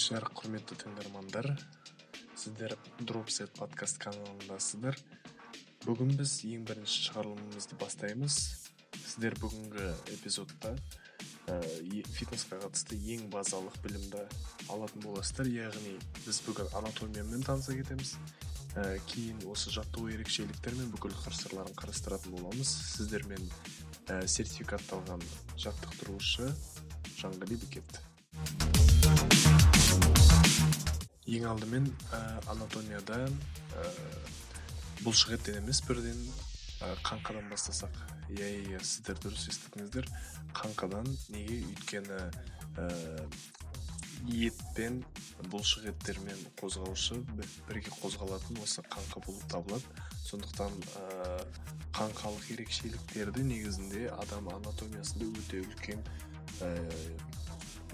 кешір құрметті тыңдармандар сіздер дропсет подкаст каналындасыздар. Бүгін біз ең бірінші шығарылымымызды бастаймыз. Сіздер бүгінгі эпизодта ә, фитнесқа қатысты ең базалық білімді алатын боласыздар. Яғни біз бүгін анатомиямен таныса кетеміз. Ә, кейін осы жаттығу ерекшеліктері мен бүкіл қыр сырларын қарастыратын боламыз. Сіздермен ә, сертификатталған жаттықтырушы жанғали бекет. Ең алдымен ә, анатомияда ә, бұлшық еттен емес бірден ә, қаңқадан бастасақ. Иә иә сіздер дұрыс естідіңіздер. Қаңқадан неге өйткені ә, ет пен бұлшық еттермен қозғаушы бірге қозғалатын осы қаңқа болып табылады. Сондықтан ә, қаңқалық ерекшеліктерді негізінде адам анатомиясында өте үлкен ә,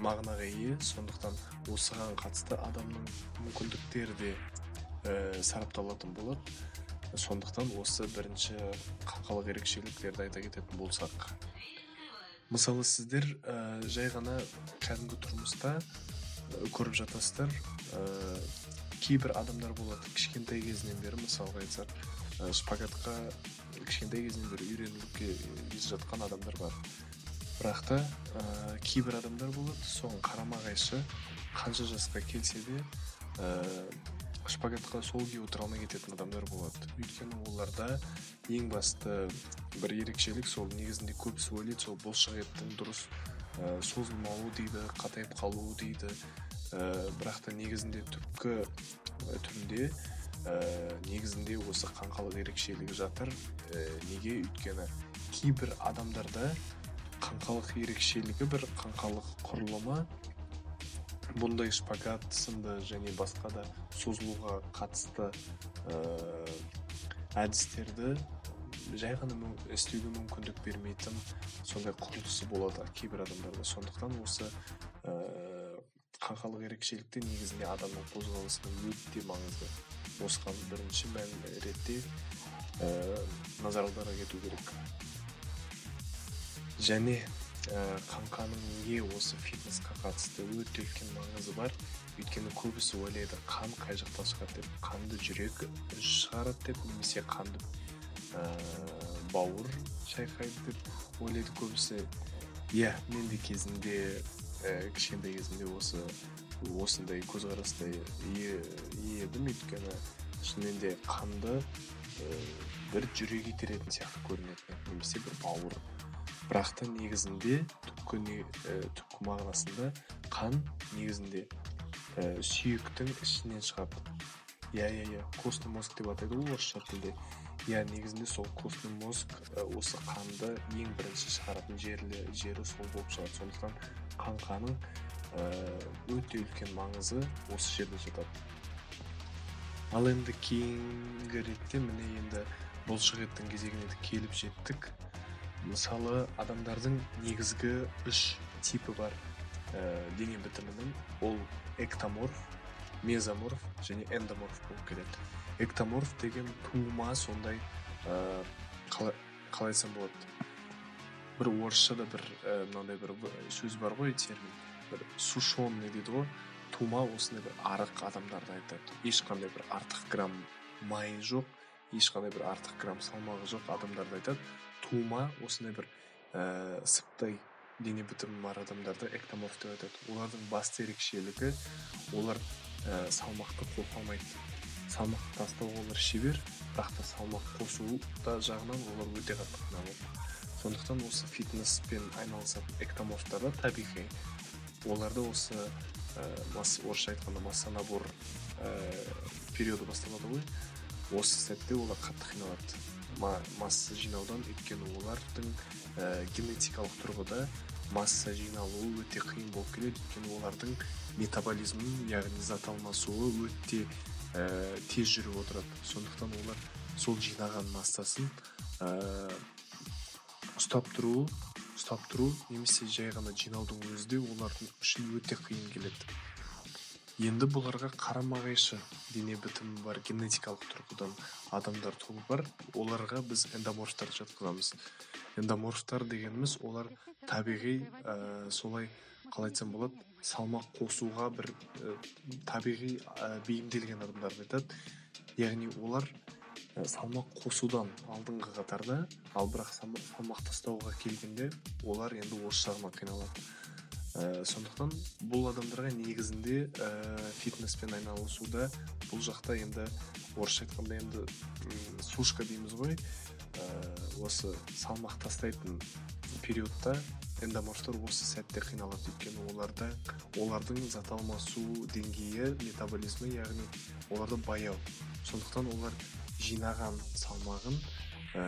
мағынаға ие. Сондықтан осыған қатысты адамның мүмкіндіктері де ә, сарапталатын болады. Сондықтан осы бірінші қаңқалық ерекшеліктерді айта кететін болсақ. Мысалы сіздер ә, жай ғана кәдімгі тұрмыста ә, көріп жатасыздар. Ә, кейбір адамдар болады. Кішкентай кезінен бері мысалға айтсақ ә, шпагатқа кішкентай кезінен бері үйреніліп жатқан адамдар бар. Бірақ та ә, кейбір адамдар болады. Соған қарама қайшы қанша жасқа келсе де ә, шпагатқа сол күйі отыра алмай кететін адамдар болады. Өйткені оларда ең басты бір ерекшелік сол негізінде көбісі ойлайды сол бұлшық еттің дұрыс ә, созылмауы дейді қатайып қалуы дейді. Ә, бірақ та негізінде түпкі түрінде ә, негізінде осы қаңқалық ерекшелігі жатыр. Ә, неге? Өйткені кейбір адамдарда қаңқалық ерекшелігі бір қаңқалық құрылымы. Бұндай шпагат сынды және басқа да созылуға қатысты ә, әдістерді жай ғана істеуге мүмкіндік бермейтін сондай құрылысы болады кейбір адамдарда. Сондықтан осы ә, қаңқалық ерекшелікте негізінде адамның қозғалысына өте маңызды осыған бірінші мән ретте ә, назар аудара кету керек. Және ә, қаңқаның неге осы фитнесқа қатысты өте үлкен маңызы бар. Өйткені көбісі ойлайды қан қай жақтан шығады деп. Қанды жүрек шығарады деп немесе қанды ә, бауыр шайқайды деп ойлайды көбісі. Иә мен де кезінде ә, кішкентай кезімде осы осындай көзқарасқа ие едім. Өйткені шынымен де қанды ә, бір жүрек итеретін сияқты көрінетін немесе бір бауыр. Бірақ та негізінде түпкі не ә, түпкі мағынасында қан негізінде ә, сүйектің ішінен шығады. Иә иә иә костный мозг деп атайды ғой орысша тілде. Иә негізінде сол костный мозг ә, осы қанды ең бірінші шығаратын жері сол болып шығады. Сондықтан қаңқаның ә, өте үлкен маңызы осы жерде жатады. Ал енді кейінгі ретте міне енді бұлшық еттің кезегіне келіп жеттік. Мысалы адамдардың негізгі үш типі бар ә, дене бітімінің. Ол эктоморф мезоморф және эндоморф болып келеді. Эктоморф деген тума сондай ә, қалай, айтсам болады? Бір орысшада бір ә, бір сөз бар ғой термин. Бір сушеный дейді ғой? Тума осындай бір арық адамдарды айтады. Ешқандай бір артық грамм майы жоқ ешқандай бір артық грамм салмағы жоқ адамдарды айтады. Тума осындай бір ә, сыптай дене бітімі бар адамдарды эктоморф деп айтады олардың басты ерекшелігі олар ә, салмақты алмайды салмақ тастауға олар шебер бірақ та салмақ қосу да жағынан олар өте қатты қиналады. Сондықтан осы фитнеспен айналысатын эктоморфтарда табиғи. Оларда осы ә, орысша айтқанда масса набор ә, периоды басталады ғой. Осы сәтте олар қатты қиналады. Масса жинаудан өйткені олардың ә, генетикалық тұрғыда масса жиналуы өте қиын болып келеді. Өйткені олардың метаболизмі яғни зат алмасуы өте ә, тез жүріп отырады. Сондықтан олар сол жинаған массасын ә, ұстап тұру ұстап тұру немесе жай ғана жинаудың өзі де олардың үшін өте қиын келеді. Енді бұларға қарама қайшы дене бітімі бар генетикалық тұрғыдан адамдар тобы бар оларға біз эндоморфтарды жатқызамыз. Эндоморфтар дегеніміз олар табиғи ә, солай қалай айтсам болады салмақ қосуға бір ә, табиғи ә, бейімделген адамдарды айтады. Яғни олар салмақ қосудан алдыңғы қатарда ал бірақ салмақ тастауға келгенде олар енді осы жағынан қиналады. Ә, сондықтан бұл адамдарға негізінде ә, фитнеспен айналысуда бұл жақта енді орысша айтқанда енді сушка дейміз ғой. Ә, осы салмақ тастайтын периодта эндоморфтар осы сәтте қиналады. Өйткені оларда олардың зат алмасу деңгейі метаболизмі яғни оларда баяу. Сондықтан олар жинаған салмағын ә,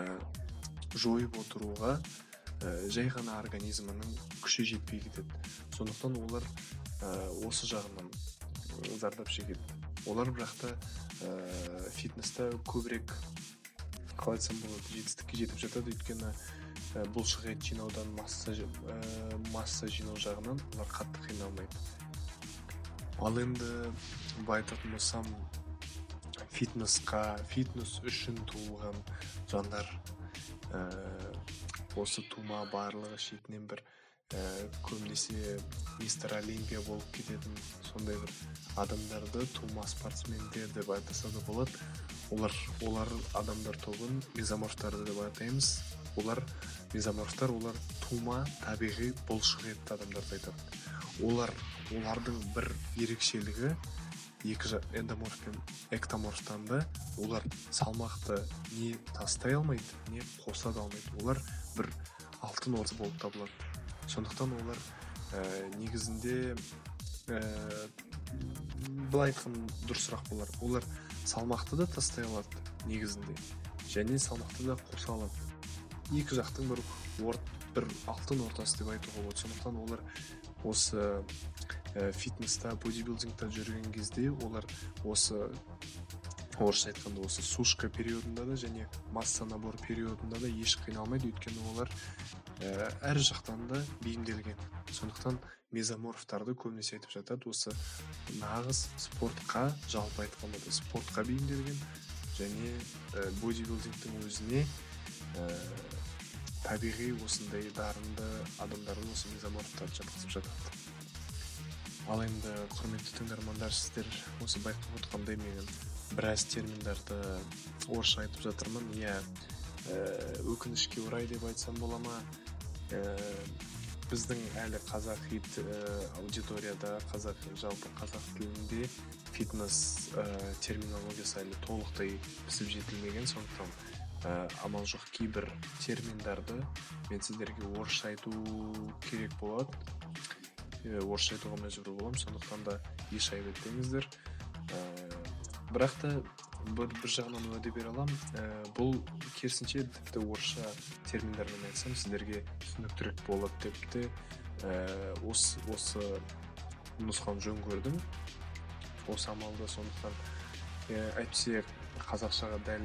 жойып отыруға жай ғана организмінің күші жетпей кетеді. Сондықтан олар ә, осы жағынан зардап шегеді. Олар бірақ та ә, фитнеста көбірек қалай айтсам болады жетістікке жетіп жатады. Өйткені ә, бұлшық ет жинаудан масса ә, масса жинау жағынан олар қатты қиналмайды. Ал енді былай айтатын болсам фитнесқа фитнес үшін туылған жандар осы тума барлығы шетінен бір ә, көбінесе мистер олимпия болып кететін сондай бір адамдарды тума спортсмендер деп айтса да болады. Олар олар адамдар тобын мезоморфтарды деп атаймыз. Олар мезоморфтар олар тума табиғи бұлшық етті адамдарды айтады. Олар олардың бір ерекшелігі екі эндоморф пен эктоморфтан да олар салмақты не тастай алмайды не қоса да алмайды. Олар бір алтын орда болып табылады. Сондықтан олар ә, негізінде ә, былай айтқан дұрысырақ болар. Олар салмақты да тастай алады негізінде және салмақты да қоса алады. Екі жақтың бір орт, бір алтын ортасы деп айтуға болады. Сондықтан олар осы ә, фитнеста бодибилдингта жүрген кезде олар осы орысша айтқанда осы сушка периодында да және масса набор периодында да еш қиналмайды. Өйткені олар ә, әр жақтан да бейімделген. Сондықтан мезоморфтарды көбінесе айтып жатады. Осы нағыз спортқа жалпы айтқанда спортқа бейімделген және ә, бодибилдингтің өзіне ә, табиғи осындай дарынды адамдарды осы мезоморфтарды жатқызып жатады. Ал енді құрметті тыңдармандар сіздер осы байқап отқандай мен біраз терминдарды орысша айтып жатырмын. Иә ә, өкінішке орай деп айтсам бола ма? Ә, біздің әлі қазақ хит ә, аудиторияда қазақ жалпы қазақ тілінде фитнес ә, терминологиясы әлі толықтай пісіп жетілмеген. Сондықтан ә, амал жоқ кейбір терминдарды мен сіздерге орысша айту керек болады. Орысша айтуға мәжбүр боламын сондықтан да еш айып етпеңіздер бірақ та бір, бір жағынан уәде бере аламын. Ә, бұл керісінше тіпті орысша терминдермен айтсам сіздерге түсініктірек болады деп те ә, осы осы нұсқаны жөн көрдім. Осы амалды сондықтан әйтпесе қазақшаға дәл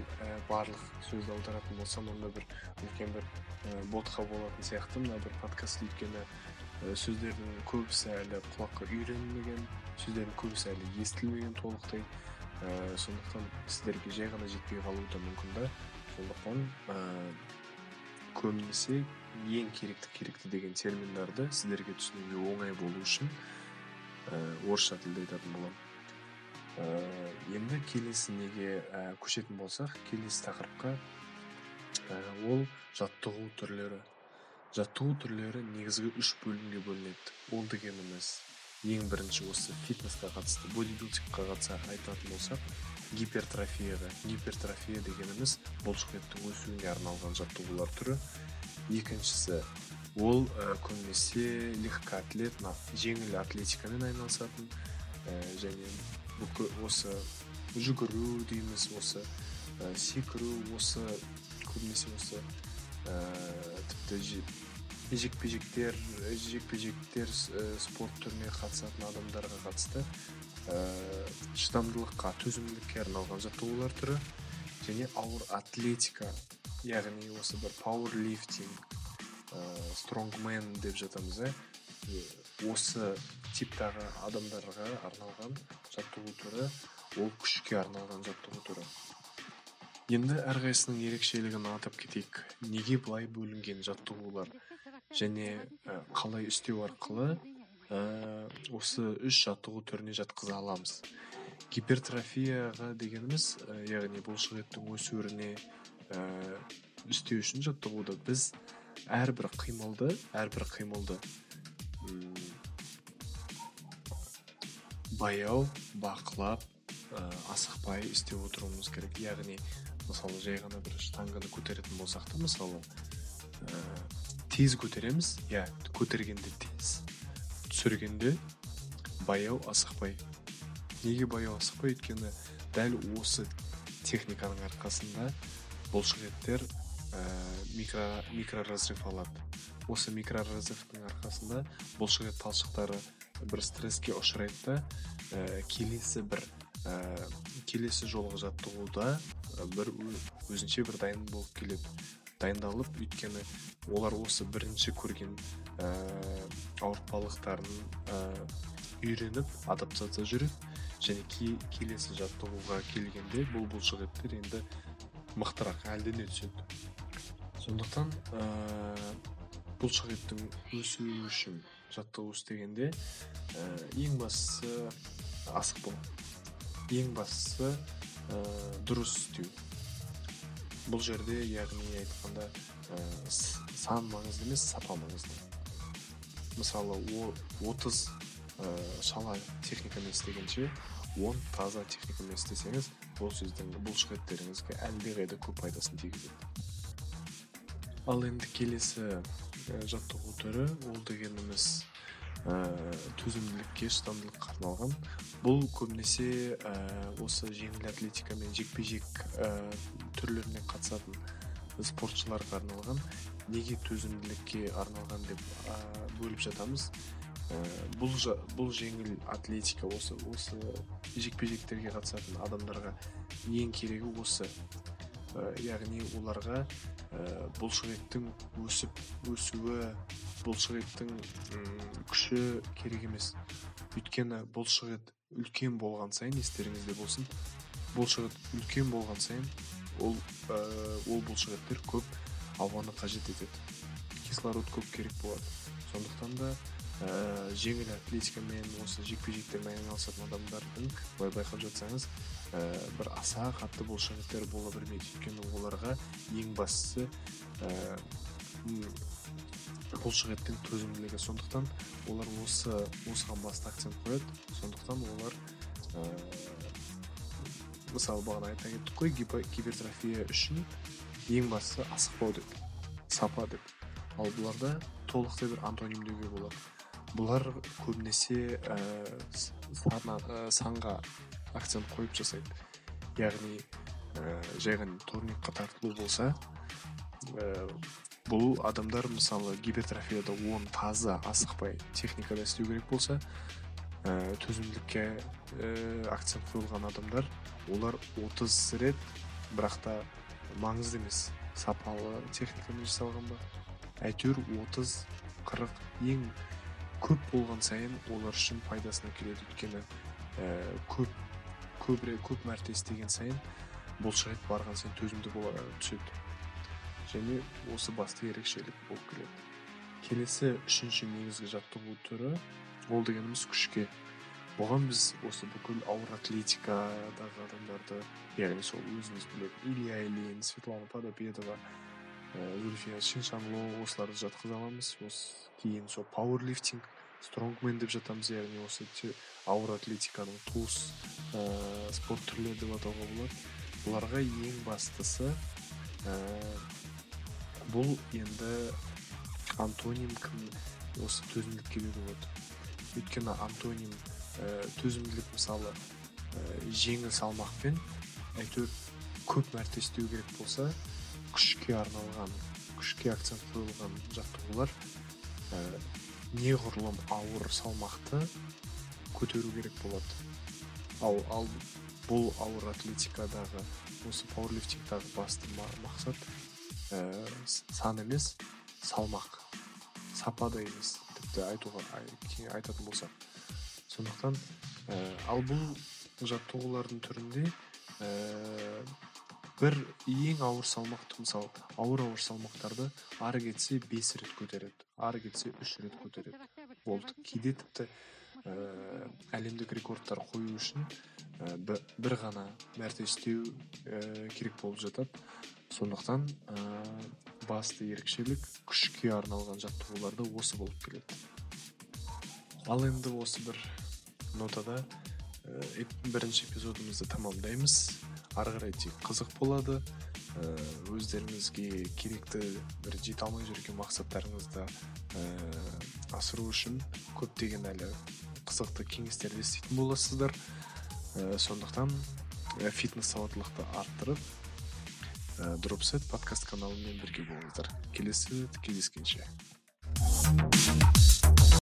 барлық сөзді аударатын болсам онда бір үлкен бір ботқа болатын сияқты. Мына бір подкаст өйткені сөздердің көбісі әлі құлаққа үйренілмеген сөздердің көбісі әлі естілмеген толықтай ә, сондықтан сіздерге жай ғана жетпей қалуы да мүмкін да сондықтан ә, көбінесе ең керекті керекті деген терминдарды сіздерге түсінуге оңай болу үшін ә, орысша тілде айтатын боламын ә, енді келесі неге ә, көшетін болсақ келесі тақырыпқа ә, ол жаттығу түрлері жаттығу түрлері негізгі үш бөлімге бөлінеді. Ол дегеніміз ең бірінші осы фитнесқа қатысты бодибилдингқа қатысты айтатын болсақ гипертрофияға гипертрофия дегеніміз бұлшық еттің өсуіне арналған жаттығулар түрі. Екіншісі ол ә, көбінесе легкоатлет жеңіл атлетикамен айналысатын ә, және осы жүгіру дейміз осы ә, секіру осы көбінесе осы тіпті жекпе жектер жекпе жектер спорт түріне қатысатын адамдарға қатысты ә, шыдамдылыққа төзімділікке арналған жаттығулар түрі және ауыр атлетика яғни осы бір пауэрлифтинг ә, стронгмен деп жатамыз иә осы типтағы адамдарға арналған жаттығу түрі ол күшке арналған жаттығу түрі. Енді әрқайсысының ерекшелігін атап кетейік. Неге былай бөлінген жаттығулар? Және қалай істеу арқылы ә, осы үш жаттығу түріне жатқыза аламыз. Гипертрофияға дегеніміз ә, яғни бұлшық еттің өсуіне ә, істеу үшін жаттығуды біз әрбір қимылды әрбір қимылды баяу бақылап ә, асықпай істеп отыруымыз керек. Яғни мысалы жай ғана бір штанганы көтеретін болсақ та мысалы ә, тез көтереміз. Иә көтергенде тез. Түсіргенде баяу асықпай. Неге баяу асықпай? Өйткені дәл осы техниканың арқасында бұлшықеттер ә, микро микроразрыв алады. Осы микроразрывтың арқасында бұлшықет талшықтары бір стресске ұшырайды да ә, келесі бір ә, келесі жолғы жаттығуда бір өзінше бір дайын болып келеді. Дайындалып өйткені олар осы бірінші көрген ә, ауыртпалықтарын ә, үйреніп адаптация жүреді және келесі жаттығуға келгенде бұл бұлшықеттер енді мықтырақ әлдене түседі. Сондықтан ә, бұлшықеттің өсуі үшін жаттығу істегенде ә, ең бастысы асық ең бастысы дұрыс істеу бұл жерде яғни айтқанда ә, сан маңызды емес сапа маңызды. Мысалы 30 ә, шала техникамен істегенше 10 таза техникамен істесеңіз бұл сіздің бұлшық еттеріңізге әлдеқайда көп пайдасын тигізеді. Ал енді келесі ә, жаттығу түрі ол дегеніміз төзімділікке шыдамдылыққа арналған. Бұл көбінесе ә, осы жеңіл атлетика мен жекпе жек ә, түрлеріне қатысатын спортшыларға арналған. Неге төзімділікке арналған деп ә, бөліп жатамыз. Ә, бұл, бұл жеңіл атлетика осы осы жекпе жектерге қатысатын адамдарға ең керегі осы. Яғни оларға ә, бұлшық еттің өсіп өсуі бұлшық еттің күші керек емес. Өйткені бұлшық ет үлкен болған сайын естеріңізде болсын бұлшық ет үлкен болған сайын ол ә, ол бұлшық еттер көп ауаны қажет етеді. Кислород көп керек болады. Сондықтан да ә, жеңіл атлетикамен осы жекпе жектермен айналысатын адамдардың былай байқап жатсаңыз ә, бір аса қатты бұлшық еттер бола бермейді. Өйткені оларға ең бастысы ә, бұлшық еттің төзімділігі. Сондықтан олар осы осыған басты акцент қояды. Сондықтан олар ә, мысалы бағана айта кеттік қой гипертрофия үшін ең бастысы асықпау деп сапа деп. Ал бұларда толықтай бір антоним деуге болады. Бұлар көбінесе ә, ә, санға акцент қойып жасайды. Яғни ә, жай ғана турникқа тартылу болса ә, бұл адамдар мысалы гипертрофияда он таза асықпай техникада істеу керек болса ә, төзімділікке ә, акцент қойылған адамдар олар 30 рет бірақ та маңызды емес сапалы техникамен жасалған ба? Әйтеуір 30-40 ең көп болған сайын олар үшін пайдасына келеді. Өйткені ә, көп көбірек көп мәрте істеген сайын бұлшық барған сайын төзімді бола түседі. Және осы басты ерекшелік болып келеді. Келесі үшінші негізгі жаттығу түрі ол дегеніміз күшке. Бұған біз осы бүкіл ауыр атлетикадағы адамдарды яғни сол өзіңіз білетін илья ильин светлана подопедова ә, зульфия чиншанло осыларды жатқыза аламыз. Осы кейін сол пауэрлифтинг. Стронгмен деп жатамыз яғни осы ауыр атлетиканың туыс ә, спорт түрлері деп атауға болады. Бұларға ең бастысы ә, бұл енді антоним кім осы төзімділікке беруге болады. Өйткені антоним ә, төзімділік мысалы ә, жеңіл салмақпен әйтеуір көп мәрте істеу керек болса күшке арналған күшке акцент қойылған жаттығулар неғұрлым ауыр салмақты көтеру керек болады. Ал, ал бұл ауыр атлетикадағы осы пауэрлифтингтағы басты мақсат ә, сан емес салмақ. Сапа да емес тіпті айтуға айтатын болсақ. Сондықтан ә, ал бұл жаттығулардың түрінде ә, бір ең ауыр салмақты мысалы ауыр ауыр салмақтарды ары кетсе бес рет көтереді. Ары кетсе үш рет көтереді. Болды. Кейде тіпті ә, әлемдік рекордтар қою үшін ә, бір ғана мәрте істеу ә, керек болып жатады. Сондықтан ә, басты ерекшелік күшке арналған жаттығуларда осы болып келеді. Ал енді осы бір нотада ә, бірінші эпизодымызды тамамдаймыз. Ары қарай тек қызық болады. Өздеріңізге керекті бір жете алмай жүрген мақсаттарыңызды ә, асыру үшін көптеген әлі қызықты кеңестерді еститін боласыздар. Ә, сондықтан фитнес сауаттылықты арттырып ә, дропсет подкаст каналымен бірге болыңыздар. Келесі кездескенше